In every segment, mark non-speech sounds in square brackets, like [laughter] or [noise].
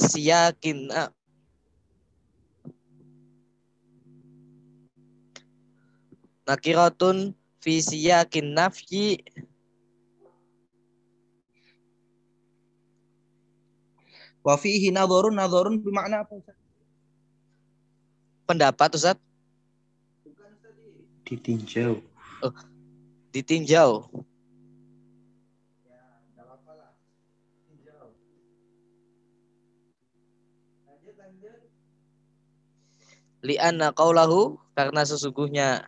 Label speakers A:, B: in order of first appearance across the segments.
A: siyakin ah, nakiratun fi siyakin nafyi
B: Wa fihi nadharun nadharun bermakna apa Ustaz?
A: pendapat Ustaz
B: Ditinjau.
A: ditinjau li'anna qaulahu karena sesungguhnya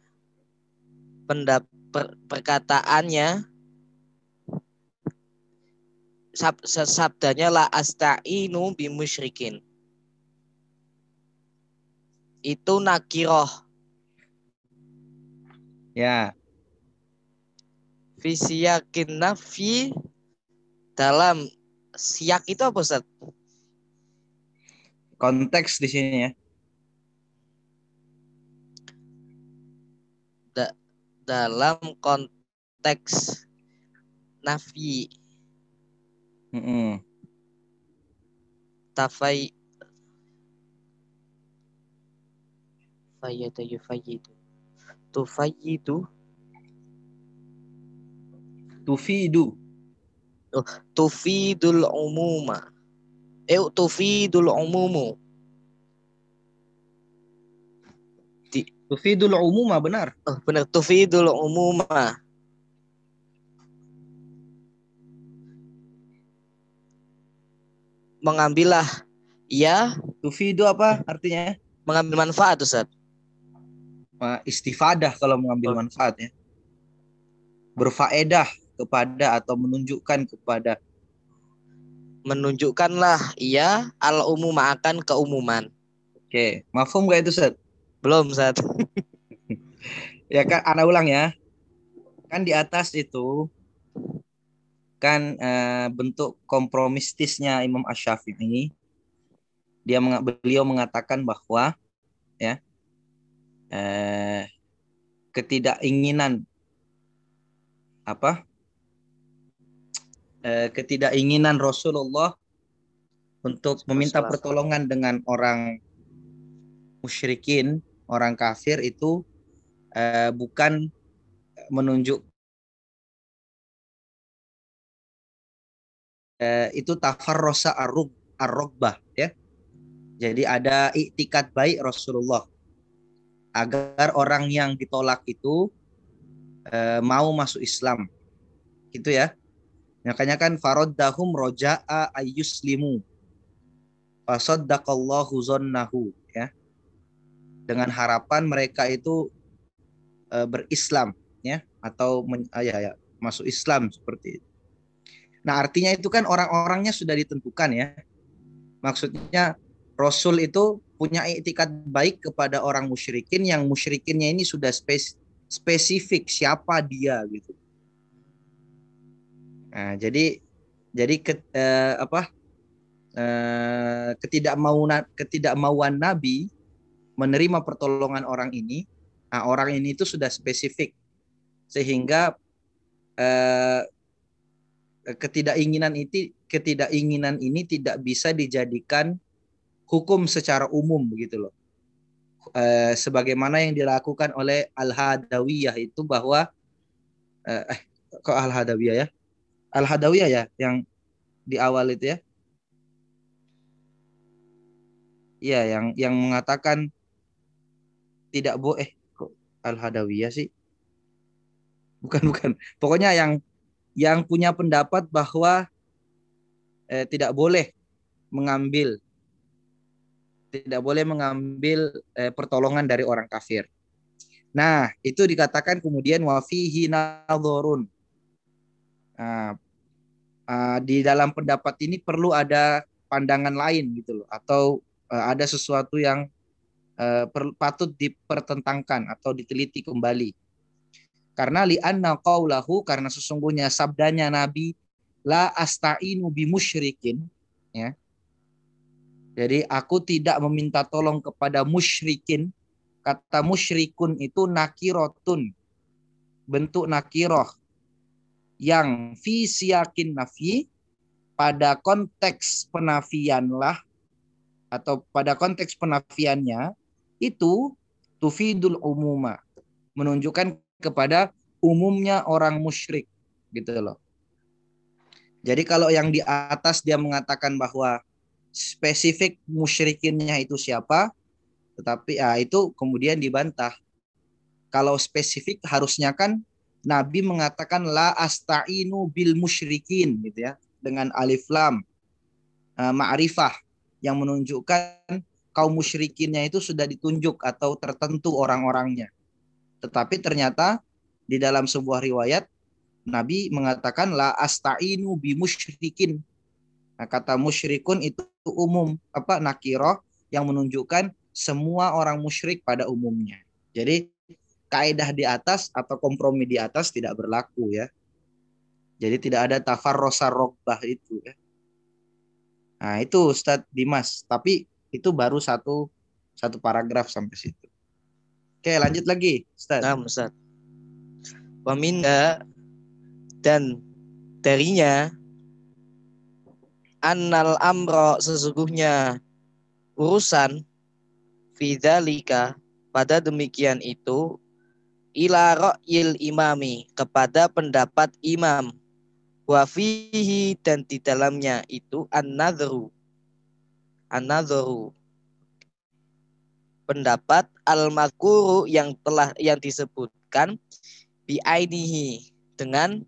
A: pendap per- perkataannya sab, sabdanya la asta'inu bimusyrikin itu nakiroh
B: Ya,
A: fisiyakin nafi dalam siyak itu apa Ustaz?
B: konteks di sini ya.
A: Dalam konteks nafi.
B: Mm-mm.
A: tafai. Fayyata yufayyidu tufayyidu
B: Tufidu.
A: tufidul umuma. Eh tufidul umumu
B: Tufidul umuma benar.
A: oh, benar tufidul umuma mengambillah ya
B: Tufidu apa artinya?
A: mengambil manfaat Ustaz
B: Ma- Istifadah kalau mengambil
A: Oh.
B: manfaat ya. Berfaedah kepada atau menunjukkan kepada
A: menunjukkanlah ia al umum akan keumuman
B: Oke, mafhum gak itu Ustaz?
A: Belum Ustaz [laughs]
B: Ya kan, anak ulang ya. Kan di atas itu kan eh, bentuk kompromistisnya Imam Ash-Syafi'i. Dia menga- beliau mengatakan bahwa ya eh, ketidakinginan apa? Eh, ketidakinginan Rasulullah untuk meminta pertolongan dengan orang musyrikin, orang kafir itu eh, bukan menunjuk eh, itu tafarrosa arug arrogbah ya. Jadi ada iktikat baik Rasulullah agar orang yang ditolak itu eh, mau masuk Islam. Gitu ya. Makanya kan faroddahum roja'a ayyuslimu. Fasaddaqallahu zonnahu. Dengan harapan mereka itu eh, berislam ya atau men, ah, ya, ya, masuk Islam seperti itu. Nah, artinya itu kan orang-orangnya sudah ditentukan ya. Maksudnya Rasul itu punya etikat baik kepada orang musyrikin yang musyrikinnya ini sudah spes- spesifik siapa dia gitu. Nah, jadi jadi ke, eh, apa eh, ketidakmauan ketidakmauan Nabi menerima pertolongan orang ini, nah, orang ini itu sudah spesifik sehingga eh, ketidakinginan itu ketidakinginan ini tidak bisa dijadikan hukum secara umum begitu loh. Eh, sebagaimana yang dilakukan oleh Al-Hadawiyah itu bahwa eh, eh kok Al-Hadawiyah ya? Al-Hadawiyah ya yang di awal itu ya. Iya, yang yang mengatakan tidak boleh eh kok Al-Hadawiyah sih? Bukan bukan. Pokoknya yang yang punya pendapat bahwa eh, tidak boleh mengambil tidak boleh mengambil eh, pertolongan dari orang kafir. Nah, itu dikatakan kemudian wafihi nadhurun. Nah, ah, di dalam pendapat ini perlu ada pandangan lain gitu loh atau eh, ada sesuatu yang eh, per- patut dipertentangkan atau diteliti kembali. Karena li'anna qaulahu karena sesungguhnya sabdanya Nabi la asta'inu bi musyrikin ya. Jadi aku tidak meminta tolong kepada musyrikin. Kata musyrikun itu nakirotun. Bentuk nakiroh. Yang fi siyakin nafi pada konteks penafian lah atau pada konteks penafiannya itu tufidul umuma menunjukkan kepada umumnya orang musyrik gitu loh. Jadi kalau yang di atas dia mengatakan bahwa spesifik musyrikinnya itu siapa, tetapi ya itu kemudian dibantah. Kalau spesifik harusnya kan Nabi mengatakan la asta'inu bil musyrikin gitu ya dengan alif lam uh, ma'rifah yang menunjukkan kaum musyrikinnya itu sudah ditunjuk atau tertentu orang-orangnya. Tetapi ternyata di dalam sebuah riwayat Nabi mengatakan la asta'inu bi musyrikin. Nah, kata musyrikun itu umum apa nakiroh yang menunjukkan semua orang musyrik pada umumnya. Jadi kaidah di atas atau kompromi di atas tidak berlaku ya. Jadi tidak ada tafarrosa robbah itu ya. Nah itu Ustadz Dimas. Tapi itu baru satu satu paragraf sampai situ. Oke, lanjut lagi, Ustaz.
A: Nah, Ustaz. Waminda dan darinya annal amro sesungguhnya urusan fidzalika pada demikian itu ila ra'yil imami kepada pendapat imam wafihi dan di dalamnya itu an-nadhru an-nadhru pendapat al-mazkuru yang telah yang disebutkan bi ainihi dengan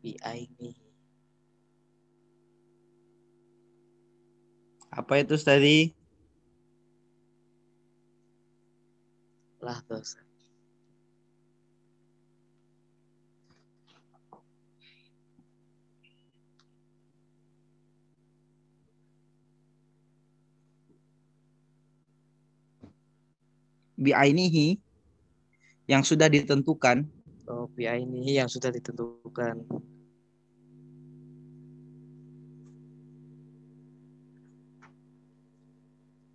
A: bi ainihi
B: apa itu tadi
A: lah dosa
B: biainihi yang sudah ditentukan.
A: Oh, biainihi yang sudah ditentukan.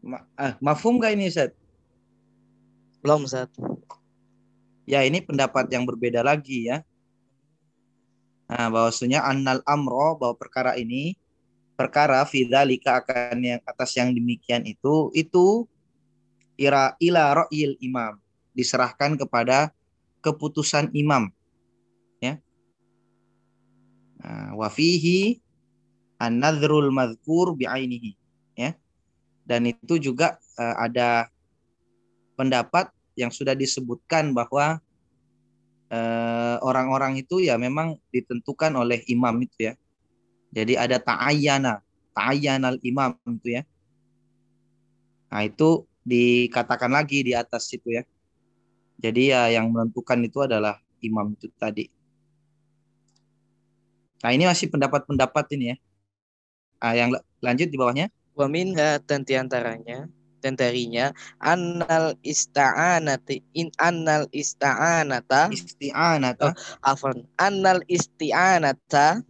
B: Ma ah, mafhum gak ini, Ustaz?
A: Belum, Ustaz.
B: Ya, ini pendapat yang berbeda lagi ya. Nah, bahwasanya annal amro bahwa perkara ini perkara fidzalika akan yang atas yang demikian itu itu ira ila ra'yil imam. Diserahkan kepada keputusan imam. Ya. Nah, wa fihi an-nadhrul madhkur bi'ainihi. Ya. Dan itu juga uh, ada pendapat yang sudah disebutkan bahwa eh, orang-orang uh, itu ya memang ditentukan oleh imam itu ya. Jadi ada ta'ayyana, ta'ayyanal imam itu ya. Nah, itu dikatakan lagi di atas itu ya. Jadi ya yang menentukan itu adalah imam itu tadi. Nah ini masih pendapat-pendapat ini ya. Nah, yang lanjut di bawahnya.
A: Wa minha dan di antaranya dan darinya annal ista'anati in annal ista'anata
B: isti'anata
A: oh, afan annal isti'anata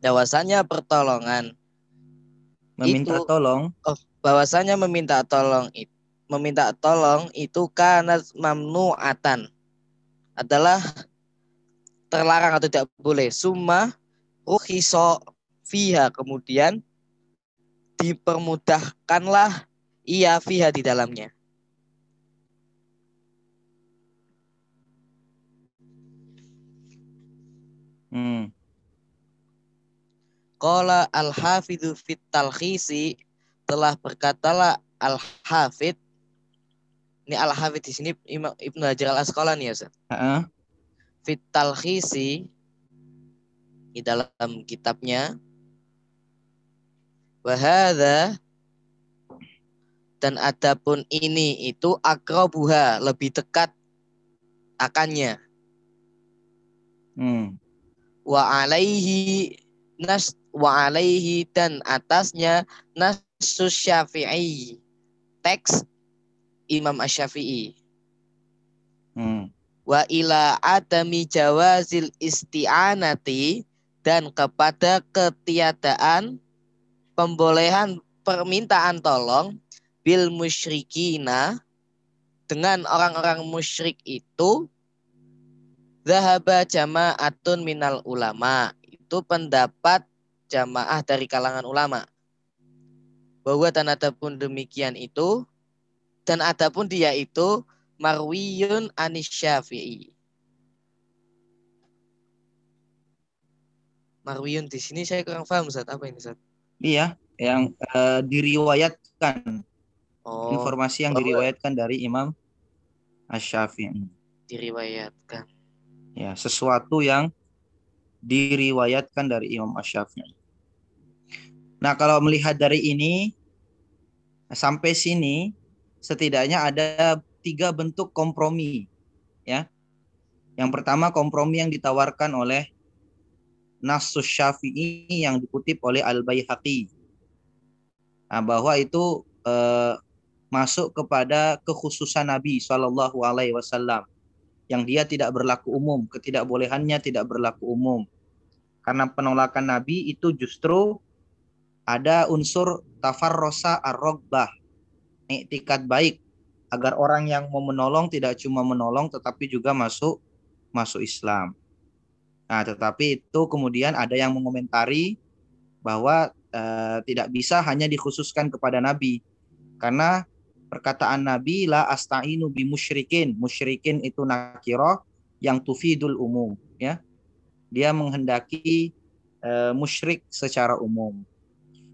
A: bahwasanya pertolongan
B: meminta
A: itu,
B: tolong
A: oh, bahwasanya meminta tolong itu meminta tolong itu karena mamnuatan adalah terlarang atau tidak boleh. Summa ruhiso fiha kemudian dipermudahkanlah ia fiha di dalamnya.
B: Hmm.
A: Qala al-hafidhu fit talkhisi telah berkatalah Al-Hafid ini Al-Hafid di sini Ibnu Hajar Al-Asqalani ya, Ustaz.
B: Uh-uh.
A: Fit di dalam kitabnya Wahada dan adapun ini itu akrobuha lebih dekat akannya.
B: Hmm.
A: Wa alaihi nas wa alaihi dan atasnya nas Syafi'i. Teks Imam Asy-Syafi'i. Hmm. Wa ila adami jawazil isti'anati dan kepada ketiadaan pembolehan permintaan tolong bil musyrikina dengan orang-orang musyrik itu zahaba jama'atun minal ulama itu pendapat jamaah dari kalangan ulama. Bahwa dan adapun demikian itu dan adapun dia itu marwiyun anis syafi'i. Marwiyun di sini saya kurang paham Ustaz. Apa ini Ustaz?
B: Iya, yang uh, diriwayatkan.
A: Oh,
B: Informasi yang
A: bahwa-
B: diriwayatkan dari Imam Asy-Syafi'i.
A: diriwayatkan.
B: Ya, sesuatu yang diriwayatkan dari Imam Asy-Syafi'i. Nah, kalau melihat dari ini sampai sini setidaknya ada tiga bentuk kompromi, ya. Yang pertama kompromi yang ditawarkan oleh Nasus Syafi'i yang dikutip oleh Al-Baihaqi. Nah, bahwa itu eh, masuk kepada kekhususan Nabi Shallallahu Alaihi Wasallam yang dia tidak berlaku umum, ketidakbolehannya tidak berlaku umum. Karena penolakan Nabi itu justru ada unsur tafarrosa ar-rogbah, iktikat baik agar orang yang mau menolong tidak cuma menolong tetapi juga masuk masuk Islam. Nah, tetapi itu kemudian ada yang mengomentari bahwa eh, tidak bisa hanya dikhususkan kepada Nabi karena perkataan Nabi la astainu bi musyrikin. Musyrikin itu nakiroh yang tufidul umum ya. Dia menghendaki eh, musyrik secara umum.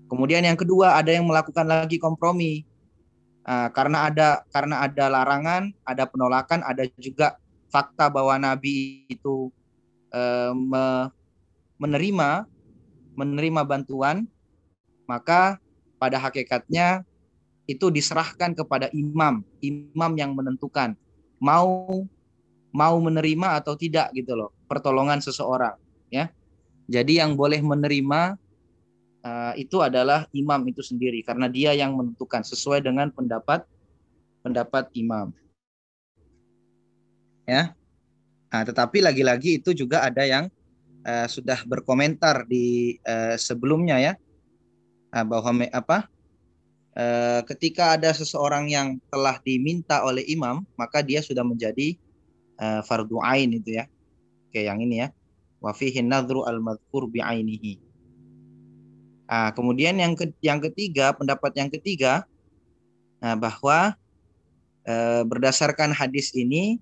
B: Kemudian yang kedua ada yang melakukan lagi kompromi. Ah, karena ada karena ada larangan, ada penolakan, ada juga fakta bahwa Nabi itu eh, me- menerima menerima bantuan, maka pada hakikatnya itu diserahkan kepada imam, imam yang menentukan mau mau menerima atau tidak gitu loh pertolongan seseorang ya. Jadi yang boleh menerima uh, itu adalah imam itu sendiri karena dia yang menentukan sesuai dengan pendapat pendapat imam. Ya. Nah, tetapi lagi-lagi itu juga ada yang uh, sudah berkomentar di uh, sebelumnya ya. Nah, bahwa me- apa? Uh, ketika ada seseorang yang telah diminta oleh imam maka dia sudah menjadi uh, fardu ain itu ya. Kayak yang ini ya. Wa fihi nadhru al madhkur bi ainihi Nah, kemudian yang ke, yang ketiga, pendapat yang ketiga nah, bahwa eh, berdasarkan hadis ini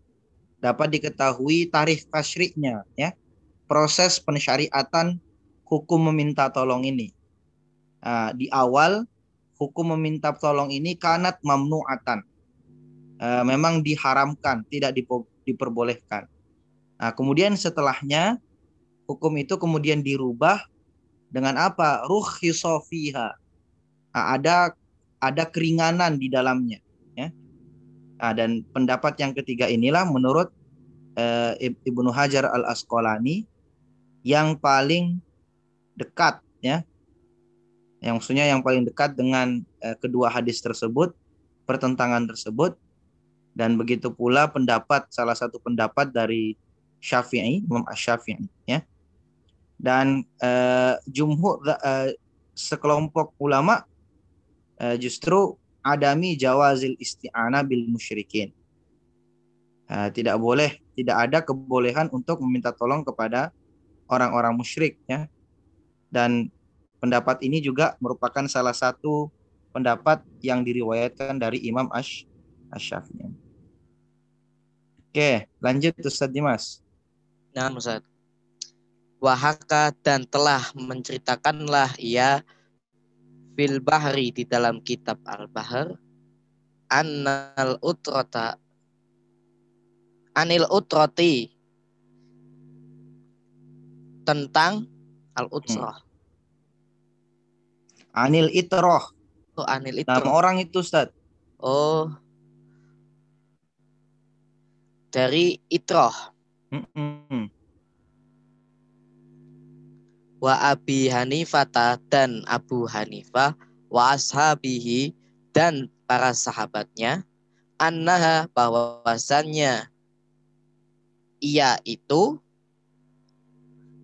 B: dapat diketahui tarikh tasyri'nya ya. Proses pensyariatan hukum meminta tolong ini. Nah, di awal hukum meminta tolong ini kanat mamnu'atan. Eh, memang diharamkan, tidak diperbolehkan. Nah, kemudian setelahnya hukum itu kemudian dirubah dengan apa? Ruh fiha. Nah, ada ada keringanan di dalamnya, ya. Nah, dan pendapat yang ketiga inilah menurut eh, Ibnu Hajar Al Asqalani yang paling dekat, ya. Yang maksudnya yang paling dekat dengan eh, kedua hadis tersebut, pertentangan tersebut, dan begitu pula pendapat salah satu pendapat dari Syafi'i, Imam Asy-Syafi'i, ya dan uh, jumhur uh, sekelompok ulama uh, justru adami jawazil isti'anah bil musyrikin. Uh, tidak boleh, tidak ada kebolehan untuk meminta tolong kepada orang-orang musyrik ya. Dan pendapat ini juga merupakan salah satu pendapat yang diriwayatkan dari Imam Ash Asy-Syafi'i. Oke, lanjut Ustaz Dimas.
A: Nah, Ustaz. Wahaka dan telah menceritakanlah ia fil bahri di dalam kitab al-bahr annal utrota anil utroti tentang al utroh
B: Anil Itroh,
A: oh anil
B: nama
A: itroh
B: orang itu Ustaz.
A: oh. Dari itroh
B: Mm-mm.
A: Wa Abi Hanifata dan Abu Hanifah wa ashabihi dan para sahabatnya annaha bahwasannya ia itu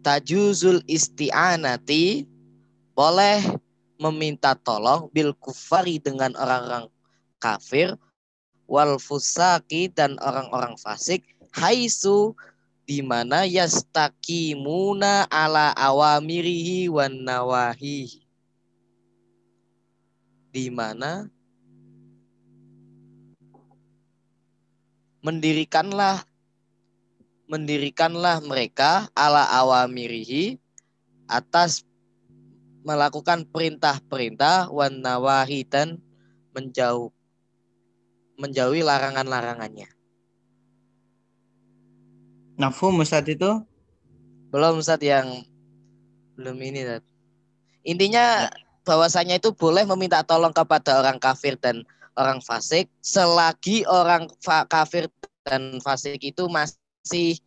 A: tajuzul isti'anati boleh meminta tolong bil kufari dengan orang-orang kafir wal fusaki dan orang-orang fasik haisu di mana yastakimuna ala awamirihi wan nawahi di mana mendirikanlah mendirikanlah mereka ala awamirihi atas melakukan perintah-perintah wan nawahi dan menjauh menjauhi larangan-larangannya.
B: Nafhum Ustaz itu?
A: Belum Ustaz yang belum ini Ustaz. Intinya ya. bahwasanya itu boleh meminta tolong kepada orang kafir dan orang fasik selagi orang fa kafir dan fasik itu masih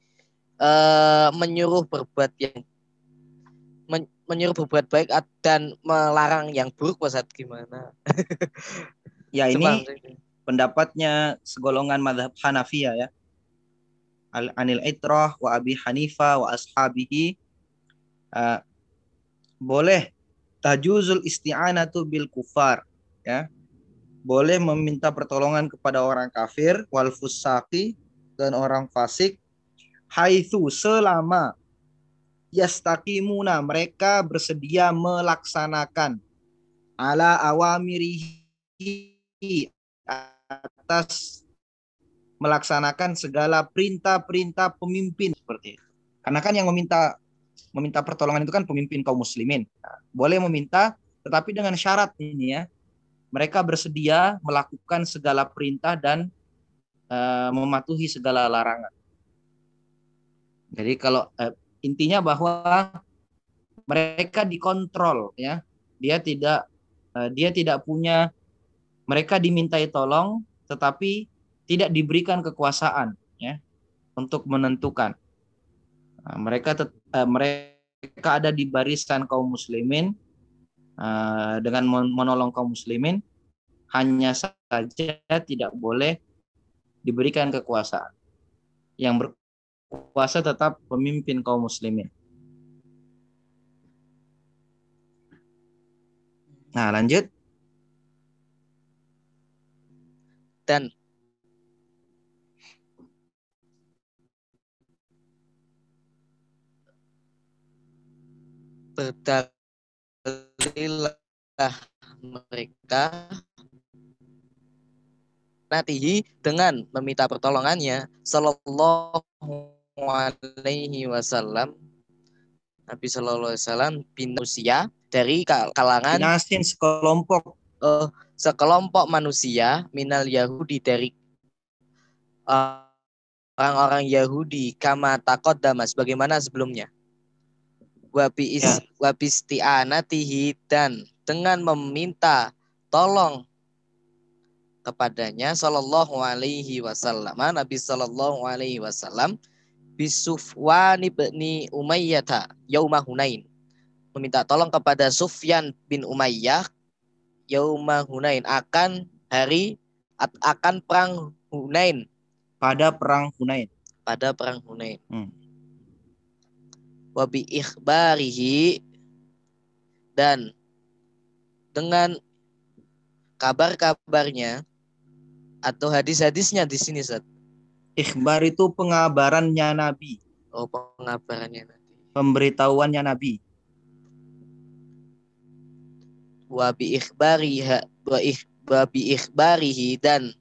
A: uh, menyuruh berbuat yang men menyuruh berbuat baik dan melarang yang buruk Ustaz gimana?
B: ya [laughs] ini pendapatnya segolongan madhab Hanafiya ya. Al Anil Itrah wa Abi Hanifa wa ashabihi uh, boleh tajuzul isti'anatu bil kufar ya. Boleh meminta pertolongan kepada orang kafir wal fusaki dan orang fasik haitsu selama yastaqimuna mereka bersedia melaksanakan ala awamirihi atas melaksanakan segala perintah-perintah pemimpin seperti itu. Karena kan yang meminta meminta pertolongan itu kan pemimpin kaum muslimin. Nah, boleh meminta tetapi dengan syarat ini ya. Mereka bersedia melakukan segala perintah dan uh, mematuhi segala larangan. Jadi kalau uh, intinya bahwa mereka dikontrol ya dia tidak uh, dia tidak punya mereka dimintai tolong tetapi tidak diberikan kekuasaan ya untuk menentukan nah, mereka uh, mereka ada di barisan kaum muslimin uh, dengan menolong kaum muslimin hanya saja tidak boleh diberikan kekuasaan yang ber, puasa tetap pemimpin kaum muslimin. Nah, lanjut.
A: Dan berdalillah mereka natihi dengan meminta pertolongannya. Sallallahu alaihi wasallam. Nabi Shallallahu alaihi wasallam bin usia dari kalangan
B: Nasin sekelompok.
A: Uh, sekelompok manusia minal Yahudi dari orang orang-orang Yahudi kama takot damas bagaimana sebelumnya wabi is ya. wabistianatihi dan dengan meminta tolong kepadanya sallallahu alaihi wasallam Nabi sallallahu alaihi wasallam Bisufwan ibni Umayyah yauma Hunain. Meminta tolong kepada Sufyan bin Umayyah yauma Hunain akan hari akan perang Hunain.
B: Pada perang Hunain.
A: Pada perang Hunain. Hmm. Wabi ikhbarihi dan dengan kabar-kabarnya atau hadis-hadisnya di sini Seth.
B: Ikhbar itu pengabarannya Nabi.
A: Oh, pengabarannya Nabi.
B: Pemberitahuannya Nabi.
A: Wa bi ikhbariha wa bi ikhbarihi dan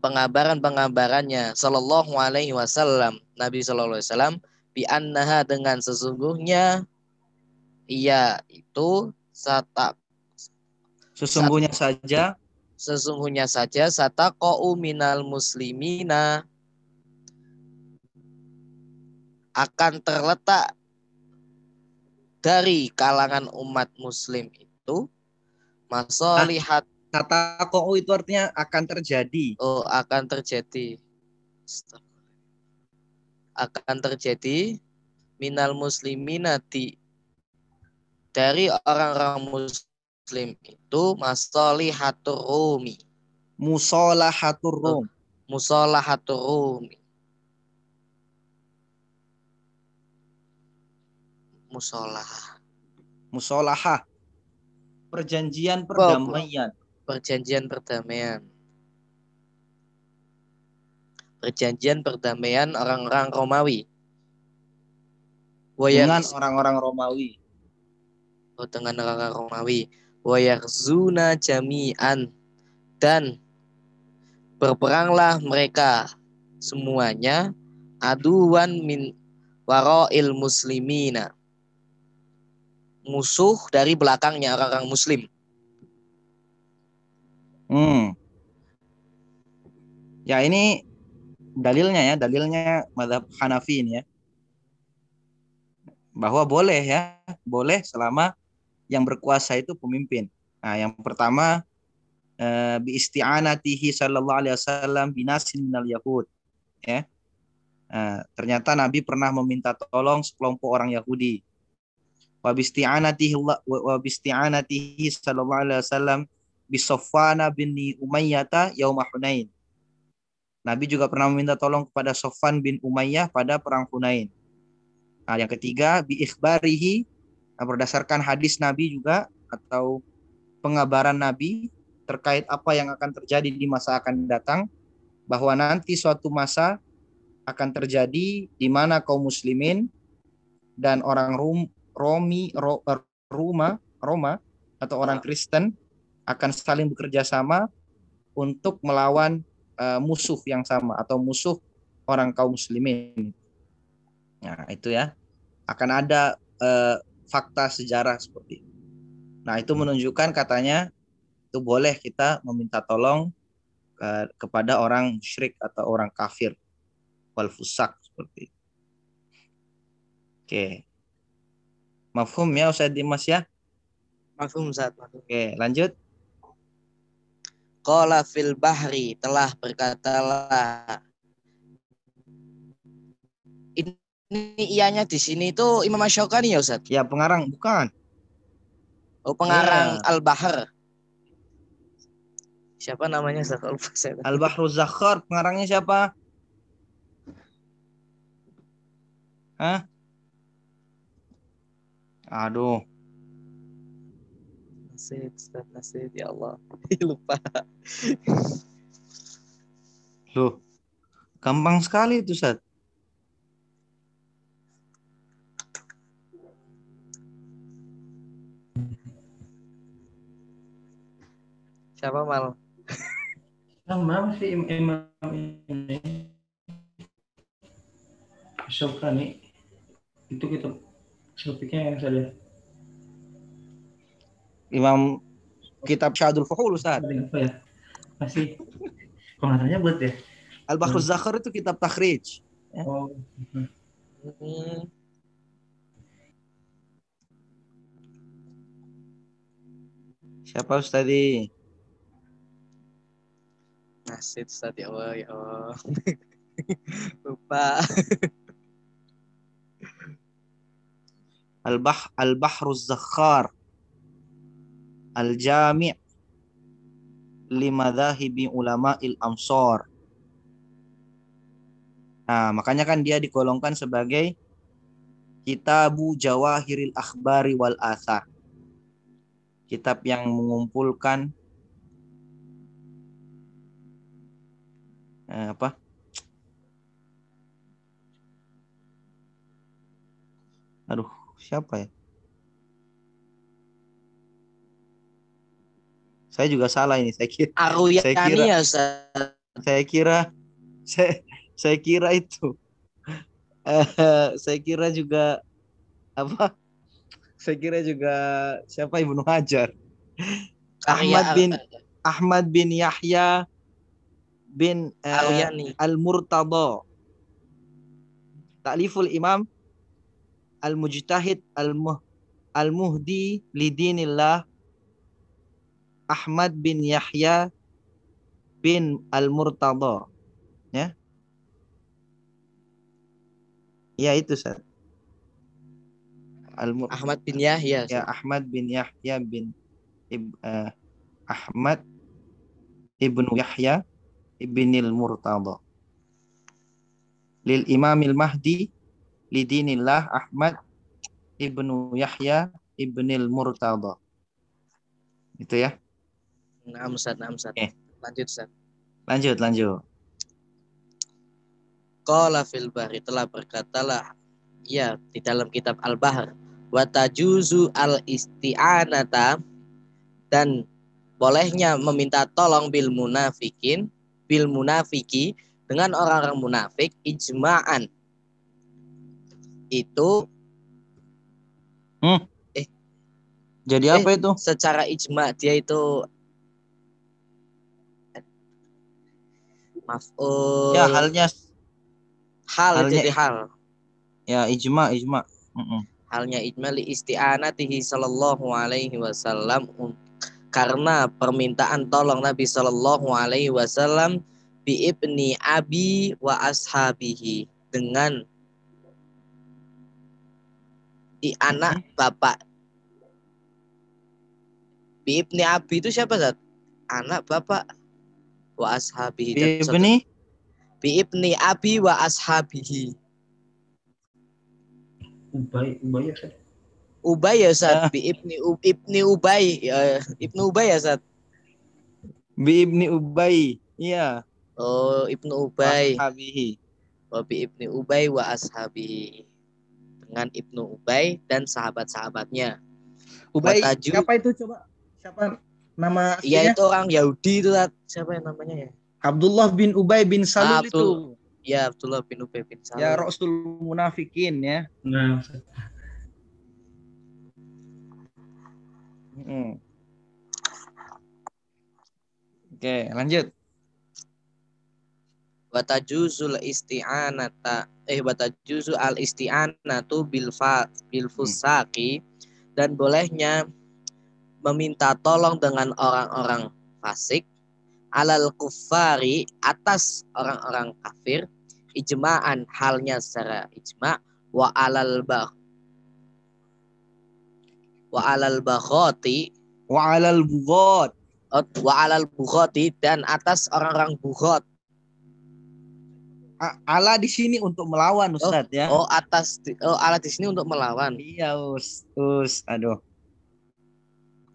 A: pengabaran-pengabarannya sallallahu alaihi wasallam Nabi sallallahu alaihi wasallam bi annaha dengan sesungguhnya. Ia itu sata
B: sesungguhnya saja.
A: Sesungguhnya saja. Sataqa'u minal muslimina. Akan terletak dari kalangan umat muslim itu masalihat
B: kata kau itu artinya akan terjadi.
A: Oh, akan terjadi. Akan terjadi minal muslimina di dari orang-orang muslim itu masalihatur rumi.
B: Musolahatur rum.
A: Musolahatur rumi. Musolah.
B: Musolah. Perjanjian perdamaian.
A: Perjanjian perdamaian. Perjanjian perdamaian orang-orang Romawi.
B: Dengan orang-orang Romawi.
A: Oh, dengan orang-orang Romawi. Wayarzuna jami'an dan berperanglah mereka semuanya aduan min waroil muslimina musuh dari belakangnya orang-orang muslim.
B: Hmm. Ya ini dalilnya ya, dalilnya madhab Hanafi ini ya. Bahwa boleh ya, boleh selama yang berkuasa itu pemimpin. Nah, yang pertama eh, bi isti'anatihi sallallahu alaihi wasallam binasin minal yahud. Ya. Nah, ternyata Nabi pernah meminta tolong sekelompok orang Yahudi. Wa bisti'anatihi wa bisti'anatihi sallallahu alaihi wasallam bi Sofwana bin Umayyah yauma Hunain. Nabi juga pernah meminta tolong kepada Sofan bin Umayyah pada perang Hunain. Nah, yang ketiga bi ikhbarihi nah, berdasarkan hadis Nabi juga atau pengabaran Nabi terkait apa yang akan terjadi di masa akan datang bahwa nanti suatu masa akan terjadi di mana kaum muslimin dan orang Rum, Romi Ro, Roma Roma atau orang Kristen akan saling bekerja sama untuk melawan uh, musuh yang sama atau musuh orang kaum muslimin. Nah, itu ya. Akan ada uh, fakta sejarah seperti itu. Nah, itu menunjukkan katanya itu boleh kita meminta tolong uh, kepada orang musyrik atau orang kafir wal fusak seperti itu. Oke. Mafhum ya Ustaz Dimas ya?
A: Mafhum Ustaz.
B: Oke, lanjut.
A: Qala fil bahri telah berkatalah ini ianya di sini itu Imam Asyokani ya Ustaz?
B: Ya pengarang bukan.
A: Oh pengarang ya. Al-Bahr. Siapa namanya Ustaz?
B: Al-Bahru Zakhar pengarangnya siapa? Hah? Aduh.
A: Nasib, Ustaz Nasib, ya Allah. [laughs] Lupa.
B: Loh, gampang sekali itu, Ustaz.
A: Siapa mal?
B: Sama si imam ini. Syukran Itu kita topiknya yang saya Imam kitab Syadul Fuhul Ustaz. Apa ya?
C: Masih pengarangnya buat ya.
B: Al Bahrul hmm. Zakhar itu kitab takhrij. Ya. Oh.
A: Hmm.
B: Siapa Ustadi?
A: Nasid Ustaz ya Allah ya Allah. [laughs] Lupa.
B: Al-Bah Al-Bahru Zakhar Al-Jami' limadhahibi ulama il amsor. Nah, makanya kan dia digolongkan sebagai Kitabu Jawahiril Akhbari wal Athar. Kitab yang mengumpulkan eh, apa? Aduh, siapa ya? Saya juga salah ini. Saya kira.
A: Aruyani
B: saya kira,
A: ya,
B: Saya kira saya saya kira itu. Uh, [laughs] saya kira juga apa? Saya kira juga siapa Ibnu Hajar. Ahmad bin Ahmad bin Yahya bin uh, Al-Murtada. Ta'liful Imam Al-Mujtahid Al-Muhdi lidinillah Ahmad bin Yahya bin Al-Murtada. Ya. Ya itu Ustaz.
A: Al Ahmad bin Yahya.
B: Ya Ahmad bin Yahya bin Ib, uh, Ahmad ibnu Yahya ibnil Murtada. Lil Imamil Mahdi lidinillah Ahmad ibnu Yahya ibnil Murtada. Itu ya.
A: Nah, Ustaz, nah, Ustaz. Okay. Lanjut, Ustaz.
B: Lanjut, lanjut.
A: qala fil bahri telah berkatalah ya di dalam kitab Al-Bahr wa tajuzu al isti'anata dan bolehnya meminta tolong bil munafikin bil munafiki dengan orang-orang munafik ijma'an itu
B: Jadi
A: Eh,
B: apa itu?
A: secara ijma dia itu maf'ul
B: Ya halnya
A: hal
B: halnya-
A: jadi hal
B: ya ijma ijma. Mm-mm.
A: halnya ijma li isti'anatihi sallallahu alaihi wasallam karena permintaan tolong Nabi sallallahu alaihi wasallam bi ibni abi wa ashabihi dengan di anak bapak bi ibni abi itu siapa Zat? anak bapak wa ashabihi satu-
B: Ibni
A: bi ibni abi wa ashabihi
C: Ubay, Ubay ya Ustaz.
A: Ubay ya Ustaz,
B: Ah.
A: bi ibni U- ibni Ubay, ya, ibnu Ubay ya Ustaz.
B: bi ibni Ubay. Iya.
A: Oh, ibnu Ubay,
B: Habihi.
A: wa bi ibni Ubay wa ashabihi. Dengan ibnu Ubay dan sahabat-sahabatnya.
B: Ubay
A: Wataju.
B: siapa itu coba? Siapa nama
A: Iya itu orang Yahudi itu Ustaz. Siapa yang namanya ya?
B: Abdullah bin Ubay bin Salul
A: Ah,
B: itu.
A: Ya Abdullah bin Ubay bin Salul.
B: Ya Rasul Munafikin ya.
C: Nah, Ustaz.
B: Mm. Oke, lanjut.
A: Watajuzul isti'anata eh watajuzu al isti'anatu bil fa bil fusaki dan bolehnya meminta tolong dengan orang-orang fasik alal kufari atas orang-orang kafir ijma'an halnya secara ijma wa alal bah wa alal baghati
B: Wa alal bughat.
A: wa alal bughati dan atas orang-orang bughat
B: A- ala di sini untuk melawan Ustaz ya.
A: Oh atas oh alat di sini untuk melawan.
B: Iya, Us. Us. Aduh.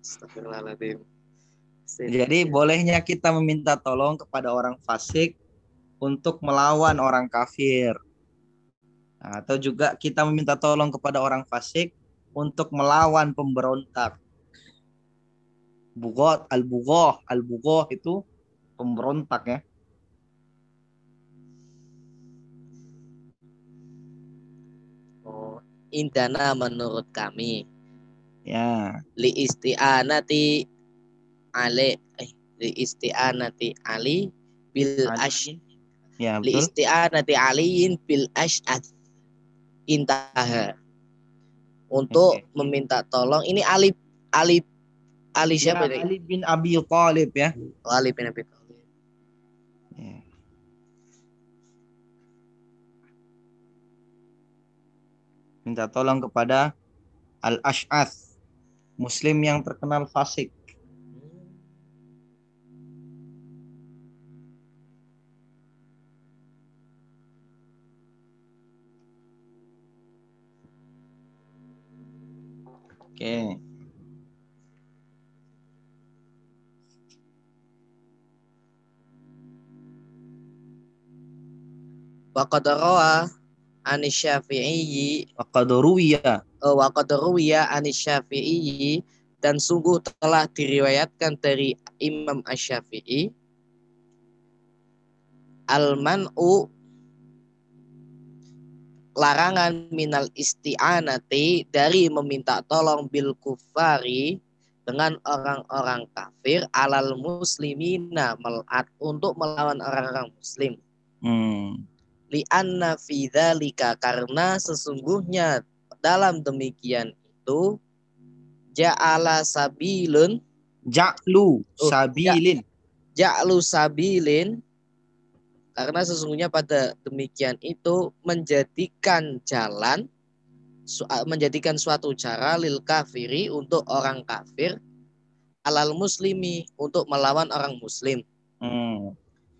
A: Astagfirullahaladzim.
B: Jadi bolehnya kita meminta tolong kepada orang fasik untuk melawan orang kafir. Nah, atau juga kita meminta tolong kepada orang fasik untuk melawan pemberontak. Bugot, al-bugoh, al-bugoh itu pemberontak ya.
A: Oh, indana menurut kami
B: Ya,
A: li isti'anati ali eh li isti'anati ali bil
B: Ali.
A: ash
B: ya
A: li
B: betul.
A: isti'anati aliin bil ash'ad intaha untuk
B: Oke.
A: meminta tolong ini Ali Ali Ali siapa
B: Ya,
A: ini?
B: Ali bin Abi Thalib ya.
A: Oh, Ali bin Abi Thalib.
B: Ya. Minta tolong kepada Al-Ash'ath, Muslim yang terkenal fasik. Oke.
A: Wa qad an Syafi'i
B: ruwiya.
A: wa qad ruwiya an Syafi'i dan sungguh telah diriwayatkan dari Imam Asy-Syafi'i al-man'u larangan minal isti'anati dari meminta tolong bil kufari dengan orang-orang kafir alal muslimina melat untuk melawan orang-orang muslim
B: Hmm.
A: Li'anna fi dzalika karena sesungguhnya dalam demikian itu ja'ala sabilun
B: Ja'lu
A: Oh,
B: sabilin.
A: ja'lu sabilin karena sesungguhnya pada demikian itu menjadikan jalan su- menjadikan suatu cara lil kafiri untuk orang kafir alal muslimi untuk melawan orang muslim
B: Hmm.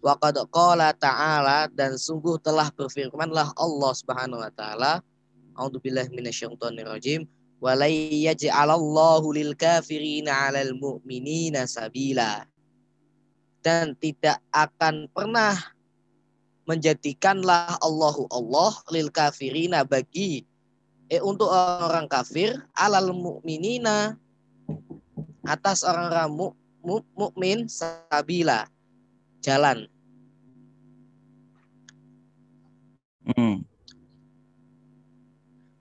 A: Wa qad qala ta'ala dan sungguh telah berfirmanlah Allah Subhanahu wa taala. A'udzubillahi minasyaitonir rajim. Wa la yaj'alallahu lil kafirina 'alal mu'minina sabila. Dan tidak akan pernah menjadikanlah Allahu Allah lil kafirina bagi eh untuk orang kafir alal mukminina atas orang-orang mu, mu, mukmin sabila. Jalan
B: Hmm.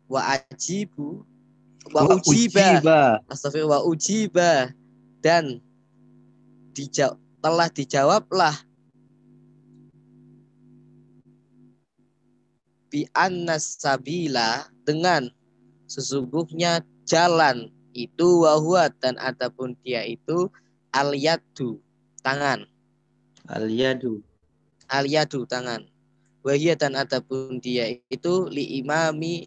A: wa ajibu wa
B: Wa
A: ujiba
B: ujiba.
A: astagfirullah wa ujiba dan dija- telah dijawablah bi annas sabila dengan sesungguhnya jalan itu wahwa dan adapun dia itu al yadu tangan
B: Al-yadu.
A: al yadu tangan wahia dan adapun dia itu li imami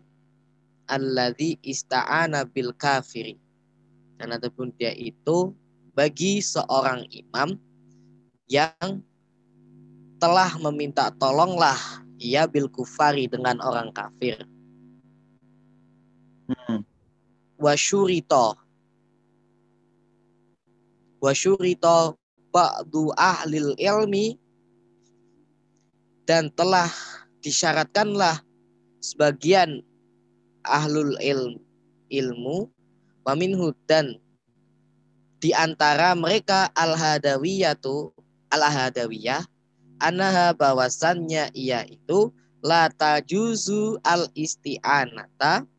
A: alladzi ista'ana bil kafiri. Dan adapun dia itu bagi seorang imam yang telah meminta tolonglah ia bil kufari dengan orang kafir.
B: Hmm.
A: wasyurito wasyurito ba'du ahlil ilmi dan telah disyaratkanlah sebagian ahlul ilm, ilmu waminhu dan di antara mereka al-hadawiyatu al-hadawiyah anaha bahwasannya ia itu la tajuzu al isti'anata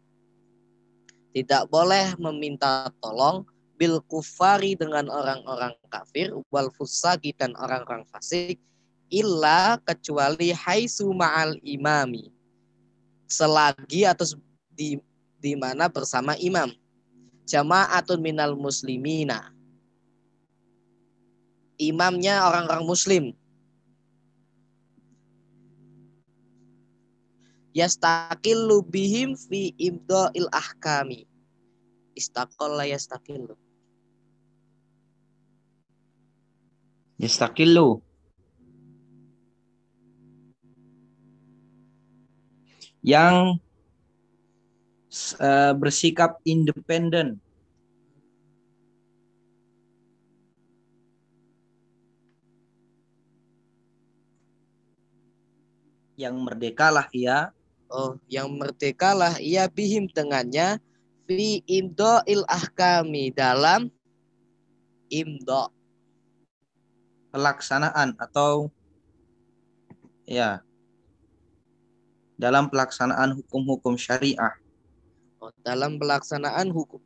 A: tidak boleh meminta tolong bil kufari dengan orang-orang kafir wal fusaki dan orang-orang fasik illa kecuali haisu ma'al imami. Selagi atau di di mana bersama imam. Jama'atun minal muslimina. Imamnya orang-orang muslim. Yastaqillu bihim fi imda'il ahkami. Istaqalla yastaqillu.
B: Yastakillu. Yang eh, bersikap independen. Yang merdekalah ia
A: oh yang merdekalah ia bihim dengannya fi imda'il ahkami dalam imda
B: pelaksanaan atau ya dalam pelaksanaan hukum-hukum syariah.
A: oh, dalam pelaksanaan hukum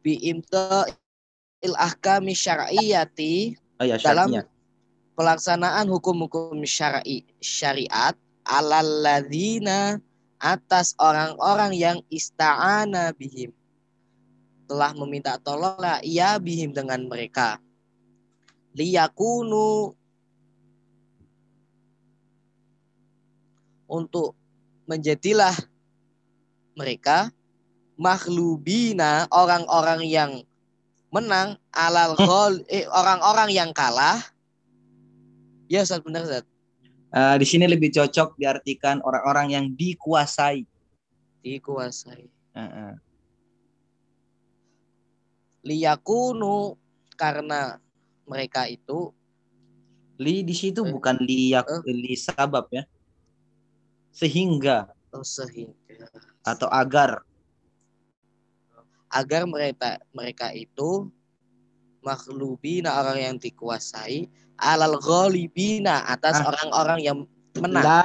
A: bi imda'il ahkami syar'iyati
B: Oh ya
A: Dalam- pelaksanaan hukum-hukum syar'i syariat alalladzina atas orang-orang yang ista'ana bihim. Telah meminta tolonglah ia bihim dengan mereka. Liyakunu untuk menjadilah mereka makhlubina orang-orang yang menang alal ghal eh, orang-orang yang kalah ya Ustaz benar Ustaz
B: Eh, di sini lebih cocok diartikan orang-orang yang dikuasai.
A: dikuasai
B: Eh, eh.
A: liyakunu karena mereka itu
B: Li di situ
A: Eh.
B: bukan li yak,
A: Eh.
B: li sabab ya. Sehingga
A: oh, sehingga
B: atau agar
A: agar mereka mereka itu makhlubina orang yang dikuasai alal ghalibina atas
B: Ah.
A: orang-orang yang menang
B: la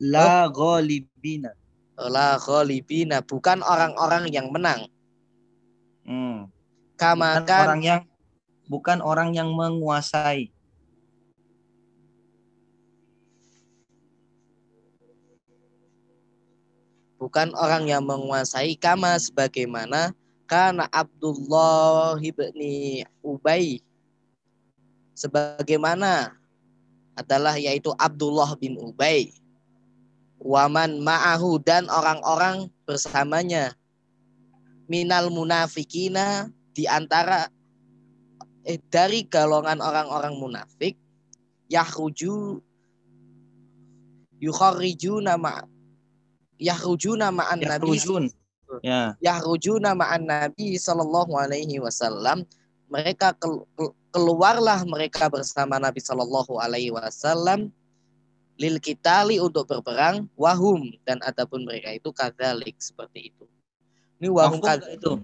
B: la ghalibina.
A: la ghalibina bukan orang-orang yang menang
B: Hmm.
A: kama
B: Bukan
A: kan
B: orang yang bukan orang yang menguasai.
A: Bukan orang yang menguasai kama sebagaimana karena Abdullah ibni Ubay. Sebagaimana adalah yaitu Abdullah bin Ubay. Waman ma'ahu dan orang-orang bersamanya. Minal munafikina di antara eh, dari golongan orang-orang munafik yahruju yukharrijuna ma yahrujuna ma'an nabi.
B: Ya.
A: yahrujuna ma'an nabi sallallahu alaihi wasallam mereka kel- kel- keluarlah mereka bersama Nabi sallallahu alaihi wasallam lil kitali untuk berperang wahum dan adapun mereka itu kadalik seperti itu. Ini wahum kad-
B: itu?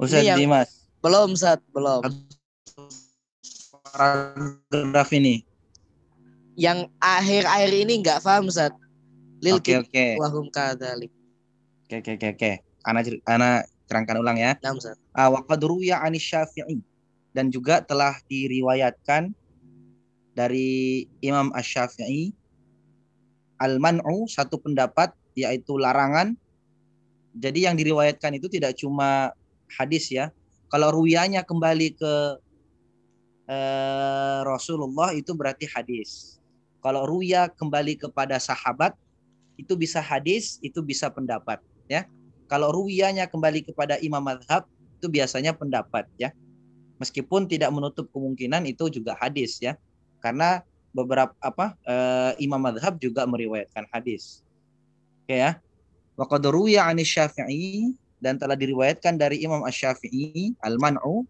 B: Ustaz
A: yang-
B: Dimas,
A: belum saat belum.
B: paragraf ini.
A: Yang akhir-akhir ini nggak paham saat lil kit
B: oke.
A: wahum kadalik.
B: Oke oke oke oke. Ana ana terangkan ulang ya.
A: Nam Ustaz.
B: Ah, wa qad ruwiya 'ani Syafi'i dan juga telah diriwayatkan dari Imam Asy-Syafi'i al-man'u satu pendapat yaitu larangan. Jadi yang diriwayatkan itu tidak cuma hadis ya. Kalau ruwiyahnya kembali ke eh, Rasulullah itu berarti hadis. Kalau ruya kembali kepada sahabat itu bisa hadis, itu bisa pendapat ya. Kalau ruwiyahnya kembali kepada imam madhab itu biasanya pendapat ya. Meskipun tidak menutup kemungkinan itu juga hadis ya. Karena beberapa apa eh, imam madhab juga meriwayatkan hadis. Oke ya. Wa qad ruwiya Syafi'i dan telah diriwayatkan dari Imam Asy-Syafi'i al-man'u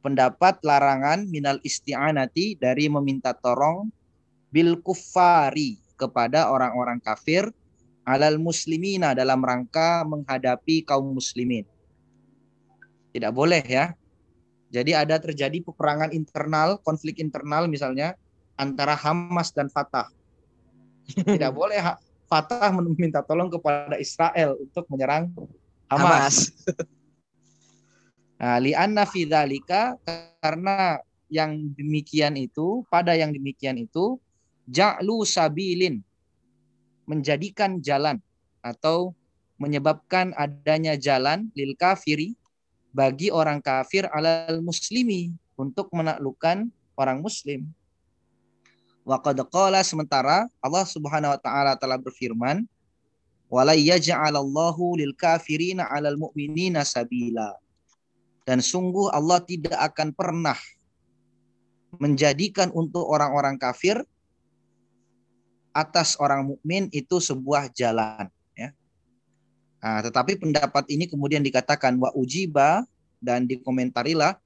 B: pendapat larangan minal isti'anati dari meminta tolong bil kuffari kepada orang-orang kafir alal muslimina dalam rangka menghadapi kaum muslimin. Tidak boleh ya. Jadi ada terjadi peperangan internal, konflik internal misalnya antara Hamas dan Fatah. [laughs] Tidak boleh Fatah meminta tolong kepada Israel untuk menyerang Hamas.
A: Hamas. [laughs]
B: Nah, li'anna fi dzalika karena yang demikian itu, pada yang demikian itu ja'lu sabilin menjadikan jalan atau menyebabkan adanya jalan lil kafiri bagi orang kafir alal muslimi untuk menaklukkan orang muslim. Wa qad sementara Allah Subhanahu wa taala telah berfirman wala lil kafirina 'alal mu'minina sabila. Dan sungguh Allah tidak akan pernah menjadikan untuk orang-orang kafir atas orang mukmin itu sebuah jalan ya. Nah, tetapi pendapat ini kemudian dikatakan wa ujiba dan dikomentarilah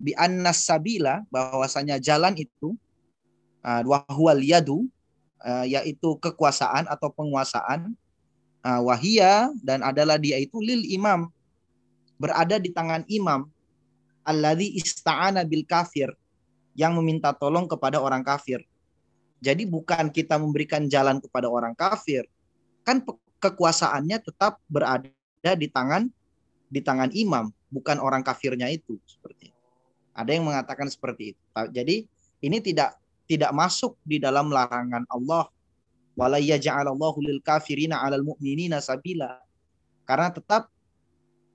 B: bi annas sabila bahwasanya jalan itu uh, wa huwal yadu uh, yaitu kekuasaan atau penguasaan uh, wahia dan adalah dia itu lil imam berada di tangan imam alladzi ista'ana bil kafir yang meminta tolong kepada orang kafir. Jadi bukan kita memberikan jalan kepada orang kafir, kan kekuasaannya tetap berada di tangan di tangan imam, bukan orang kafirnya itu seperti itu. Ada yang mengatakan seperti itu. Jadi ini tidak tidak masuk di dalam larangan Allah wala yaj'alallahu lil kafirina 'alal mu'minina sabila. Karena tetap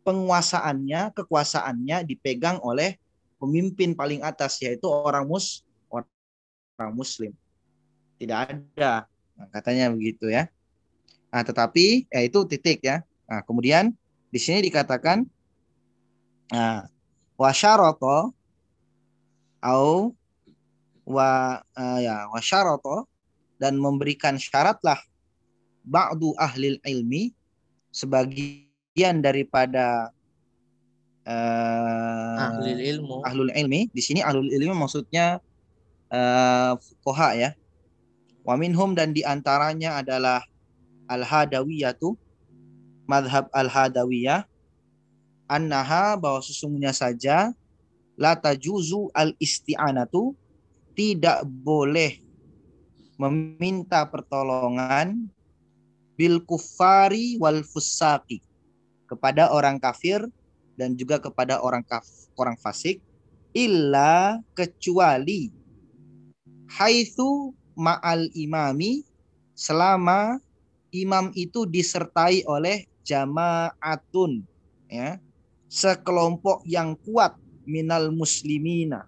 B: penguasaannya, kekuasaannya dipegang oleh pemimpin paling atas yaitu orang mus orang muslim. Tidak ada. Nah, katanya begitu ya. Nah, tetapi ya itu titik ya. Nah, kemudian di sini dikatakan nah, wasyarato au wa uh, ya wasyarato dan memberikan syaratlah ba'du ahli ilmi sebagian daripada eh,
A: Ahlul ilmu.
B: ahlul ilmi di sini ahlul ilmi maksudnya fuqaha ya wa minhum dan di antaranya adalah al hadawiyatu madhab al hadawiyah annaha bahwa sesungguhnya saja la tajuzu al isti'anatu tidak boleh meminta pertolongan bil kufari wal fusaki kepada orang kafir dan juga kepada orang kaf, orang fasik illa kecuali haitsu ma'al imami selama imam itu disertai oleh jamaatun ya. Sekelompok yang kuat minal muslimina.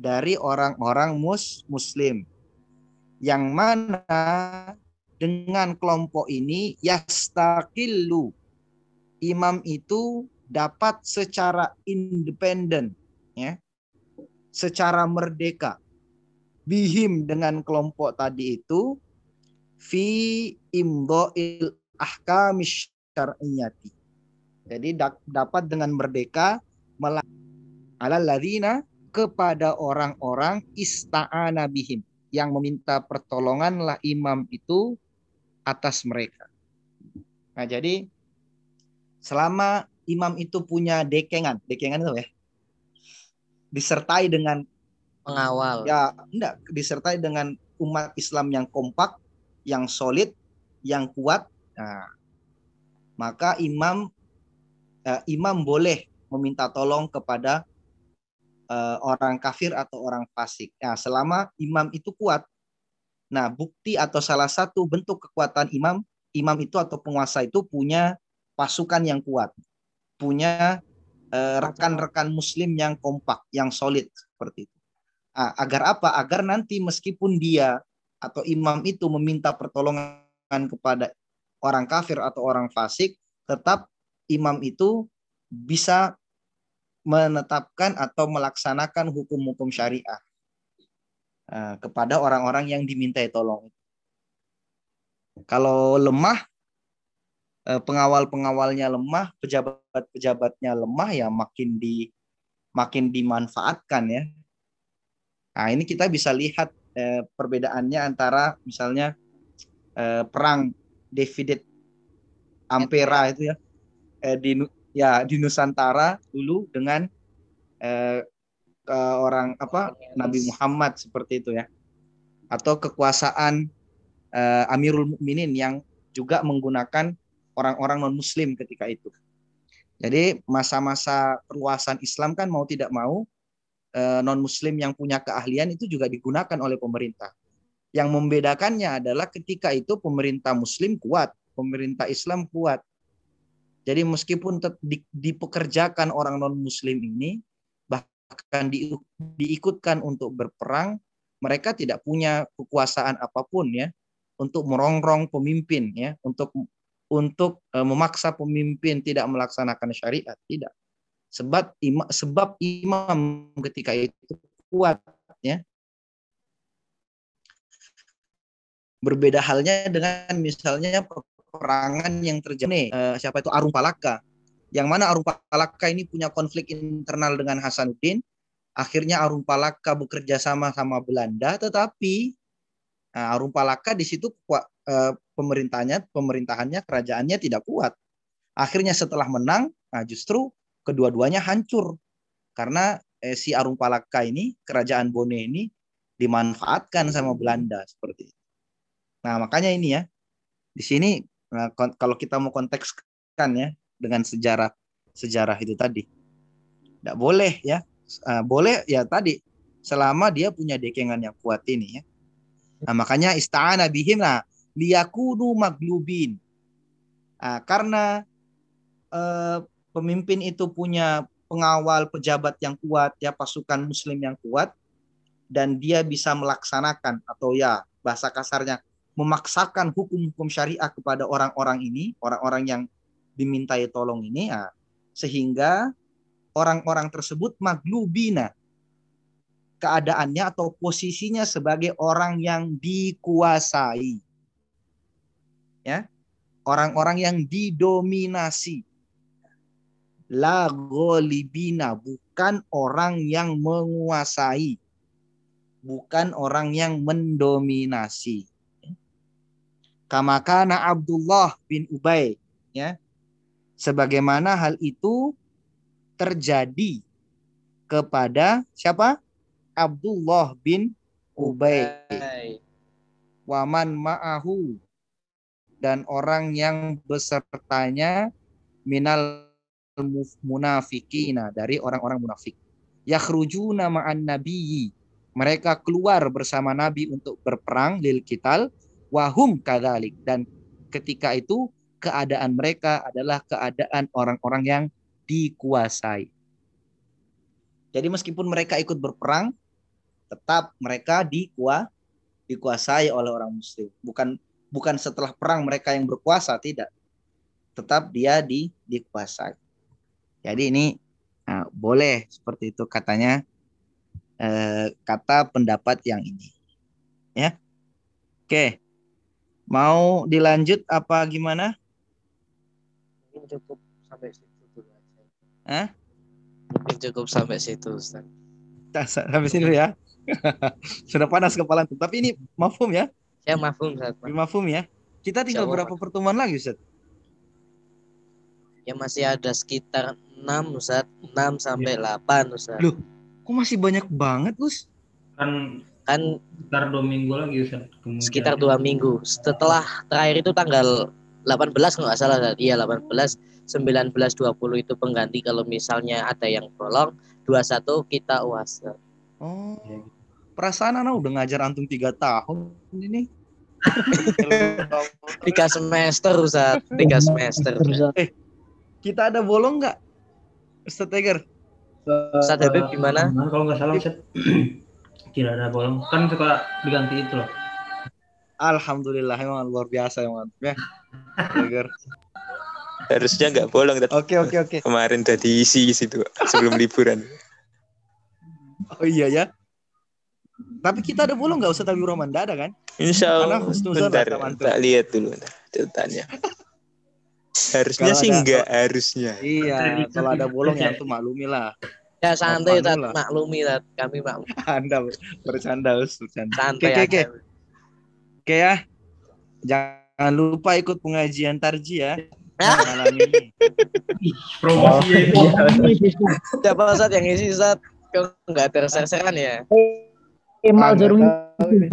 B: Dari orang-orang mus muslim. Yang mana dengan kelompok ini yastakillu imam itu dapat secara independen ya. Secara merdeka bihim dengan kelompok tadi itu fi imdha'il ahkam syar'iyyati jadi da- dapat dengan merdeka ala ladina kepada orang-orang ista'ana bihim yang meminta pertolonganlah imam itu atas mereka. Nah, jadi selama imam itu punya dekengan, dekengan itu ya, disertai dengan
A: Pengawal.
B: ya enggak disertai dengan umat Islam yang kompak, yang solid, yang kuat. Nah, maka imam eh, imam boleh meminta tolong kepada eh, orang kafir atau orang fasik. Nah, selama imam itu kuat. Nah, bukti atau salah satu bentuk kekuatan imam, imam itu atau penguasa itu punya pasukan yang kuat, punya eh, rekan-rekan muslim yang kompak, yang solid seperti itu. Agar apa? Agar nanti meskipun dia atau imam itu meminta pertolongan kepada orang kafir atau orang fasik, tetap imam itu bisa menetapkan atau melaksanakan hukum-hukum syariah ah, kepada orang-orang yang dimintai tolong. Kalau lemah, eh, pengawal-pengawalnya lemah, pejabat-pejabatnya lemah, ya makin di makin dimanfaatkan ya Nah, ini kita bisa lihat eh, perbedaannya antara misalnya eh, perang David Ampera itu ya eh, di ya di Nusantara dulu dengan eh, ke orang apa Nabi Muhammad seperti itu ya. Atau kekuasaan eh, Amirul Mukminin yang juga menggunakan orang-orang non Muslim ketika itu. Jadi masa-masa perluasan Islam kan mau tidak mau Eh, non muslim yang punya keahlian itu juga digunakan oleh pemerintah. Yang membedakannya adalah ketika itu pemerintah muslim kuat, pemerintah Islam kuat. Jadi meskipun di, dipekerjakan orang non muslim ini bahkan di, diikutkan untuk berperang, mereka tidak punya kekuasaan apa pun ya untuk merongrong pemimpin ya, untuk untuk uh, memaksa pemimpin tidak melaksanakan syariat, tidak sebab imam, sebab imam ketika itu kuat ya. Berbeda halnya dengan misalnya peperangan yang terjadi eh, siapa itu? Arum Palaka. Yang mana Arum Palaka ini punya konflik internal dengan Hasanuddin. Akhirnya Arum Palaka bekerja sama sama Belanda tetapi nah, Arum Palaka di situ eh, pemerintahnya pemerintahannya kerajaannya tidak kuat. Akhirnya setelah menang nah justru kedua-duanya hancur karena eh, si Arung Palaka ini kerajaan Bone ini dimanfaatkan sama Belanda seperti itu. Nah makanya ini ya di sini nah, kalau kita mau kontekskan ya dengan sejarah sejarah itu tadi tidak boleh ya uh, boleh ya tadi selama dia punya dekengan yang kuat ini ya. Nah, makanya istana bihim lah liyakunu maglubin. Nah, karena uh, pemimpin itu punya pengawal pejabat yang kuat ya pasukan muslim yang kuat dan dia bisa melaksanakan atau ya bahasa kasarnya memaksakan hukum-hukum syariah kepada orang-orang ini orang-orang yang dimintai tolong ini ya sehingga orang-orang tersebut maglubina keadaannya atau posisinya sebagai orang yang dikuasai. Ya orang-orang yang didominasi la golibina bukan orang yang menguasai bukan orang yang mendominasi. Kamakana Abdullah bin Ubay ya. Sebagaimana hal itu terjadi kepada siapa? Abdullah bin Ubay. Waman ma'ahu dan orang yang besertanya minal munafikina dari orang-orang munafik. Yakhrujuna ma'an nabiyyi. Mereka keluar bersama Nabi untuk berperang lil kital wahum kadalik dan ketika itu keadaan mereka adalah keadaan orang-orang yang dikuasai. Jadi meskipun mereka ikut berperang, tetap mereka dikua, dikuasai oleh orang muslim. Bukan bukan setelah perang mereka yang berkuasa, tidak. Tetap dia di, dikuasai. Jadi ini nah, boleh seperti itu katanya eh, kata pendapat yang ini. Ya. Oke. Mau dilanjut apa gimana?
A: Mungkin cukup sampai situ dulu aja.
B: Hah?
A: Mungkin cukup sampai situ, Ustaz.
B: Sampai sini dulu ya. [laughs] Sudah panas kepala tuh. Tapi ini mafhum ya?
A: Ya mafhum Ustaz.
B: Mafhum ya? Kita tinggal
A: Allah.
B: berapa pertemuan lagi Ustaz?
A: Ya masih ada sekitar 6 Ustaz. 6 sampai 8 Ustaz.
B: Loh. Kok masih banyak banget, Gus?
C: Kan
A: Kan
C: sekitar dua minggu lagi Ustaz. Kemungkinan.
A: sekitar dua minggu. Setelah terakhir itu tanggal 18 kalau nggak salah Ustaz. Iya 18 19 20 itu pengganti kalau misalnya ada yang bolong 21 kita uas Ustaz.
B: Oh.
C: Ya,
B: Perasaan anak udah ngajar antum tiga tahun ini. [laughs]
A: tiga semester Ustaz tiga semester
B: Kita ada bolong nggak? Ustaz Tegar?
A: Ustaz Habib gimana
C: Nah, kalau nggak salah Ustaz. [clears throat] Tidak ada bolong. Kan suka diganti itu loh.
B: Alhamdulillah emang luar biasa emang ya. Tegar.
D: Harusnya nggak bolong.
B: Oke oke oke.
D: Kemarin udah diisi situ sebelum liburan.
B: Oh iya ya. Tapi kita ada bolong nggak Ustaz Habibur Rahman? Nggak ada kan?
D: Insya Allah. Bentar, tak lihat dulu catatannya. Harusnya
B: Kalau
D: sih
B: ada-
D: enggak, harusnya.
B: Iya, kalau ada bolong ya antum maklumi lah.
A: ya santai
B: lah.
A: maklumi Ustaz kami mak [laughs]
B: Anda bercanda, Us, bercanda.
A: santai
B: Oke, oke,
A: aja.
B: oke. Oke ya. Jangan lupa ikut pengajian Tarji ya. Malam ini. [laughs]
C: Promosi ini.
A: siapa Ustaz yang isi Ustaz kok nggak terser-seran ya
E: Kemal
B: Nggak
E: Jarum
B: tahu ini.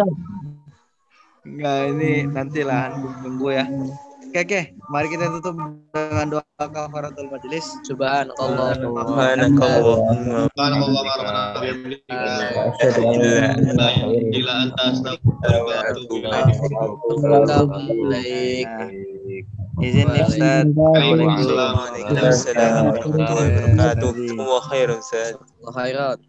B: Nggak, ini nantilah tunggu ya. Oke, oke. Mari kita tutup dengan doa kafaratul majelis.
A: subhanallah
F: Subhanallah
B: izin Ustaz.
F: Waalaikumsalam.
D: Warahmatullahi wabarakatuh. Wa khairan Ustaz.
A: khairat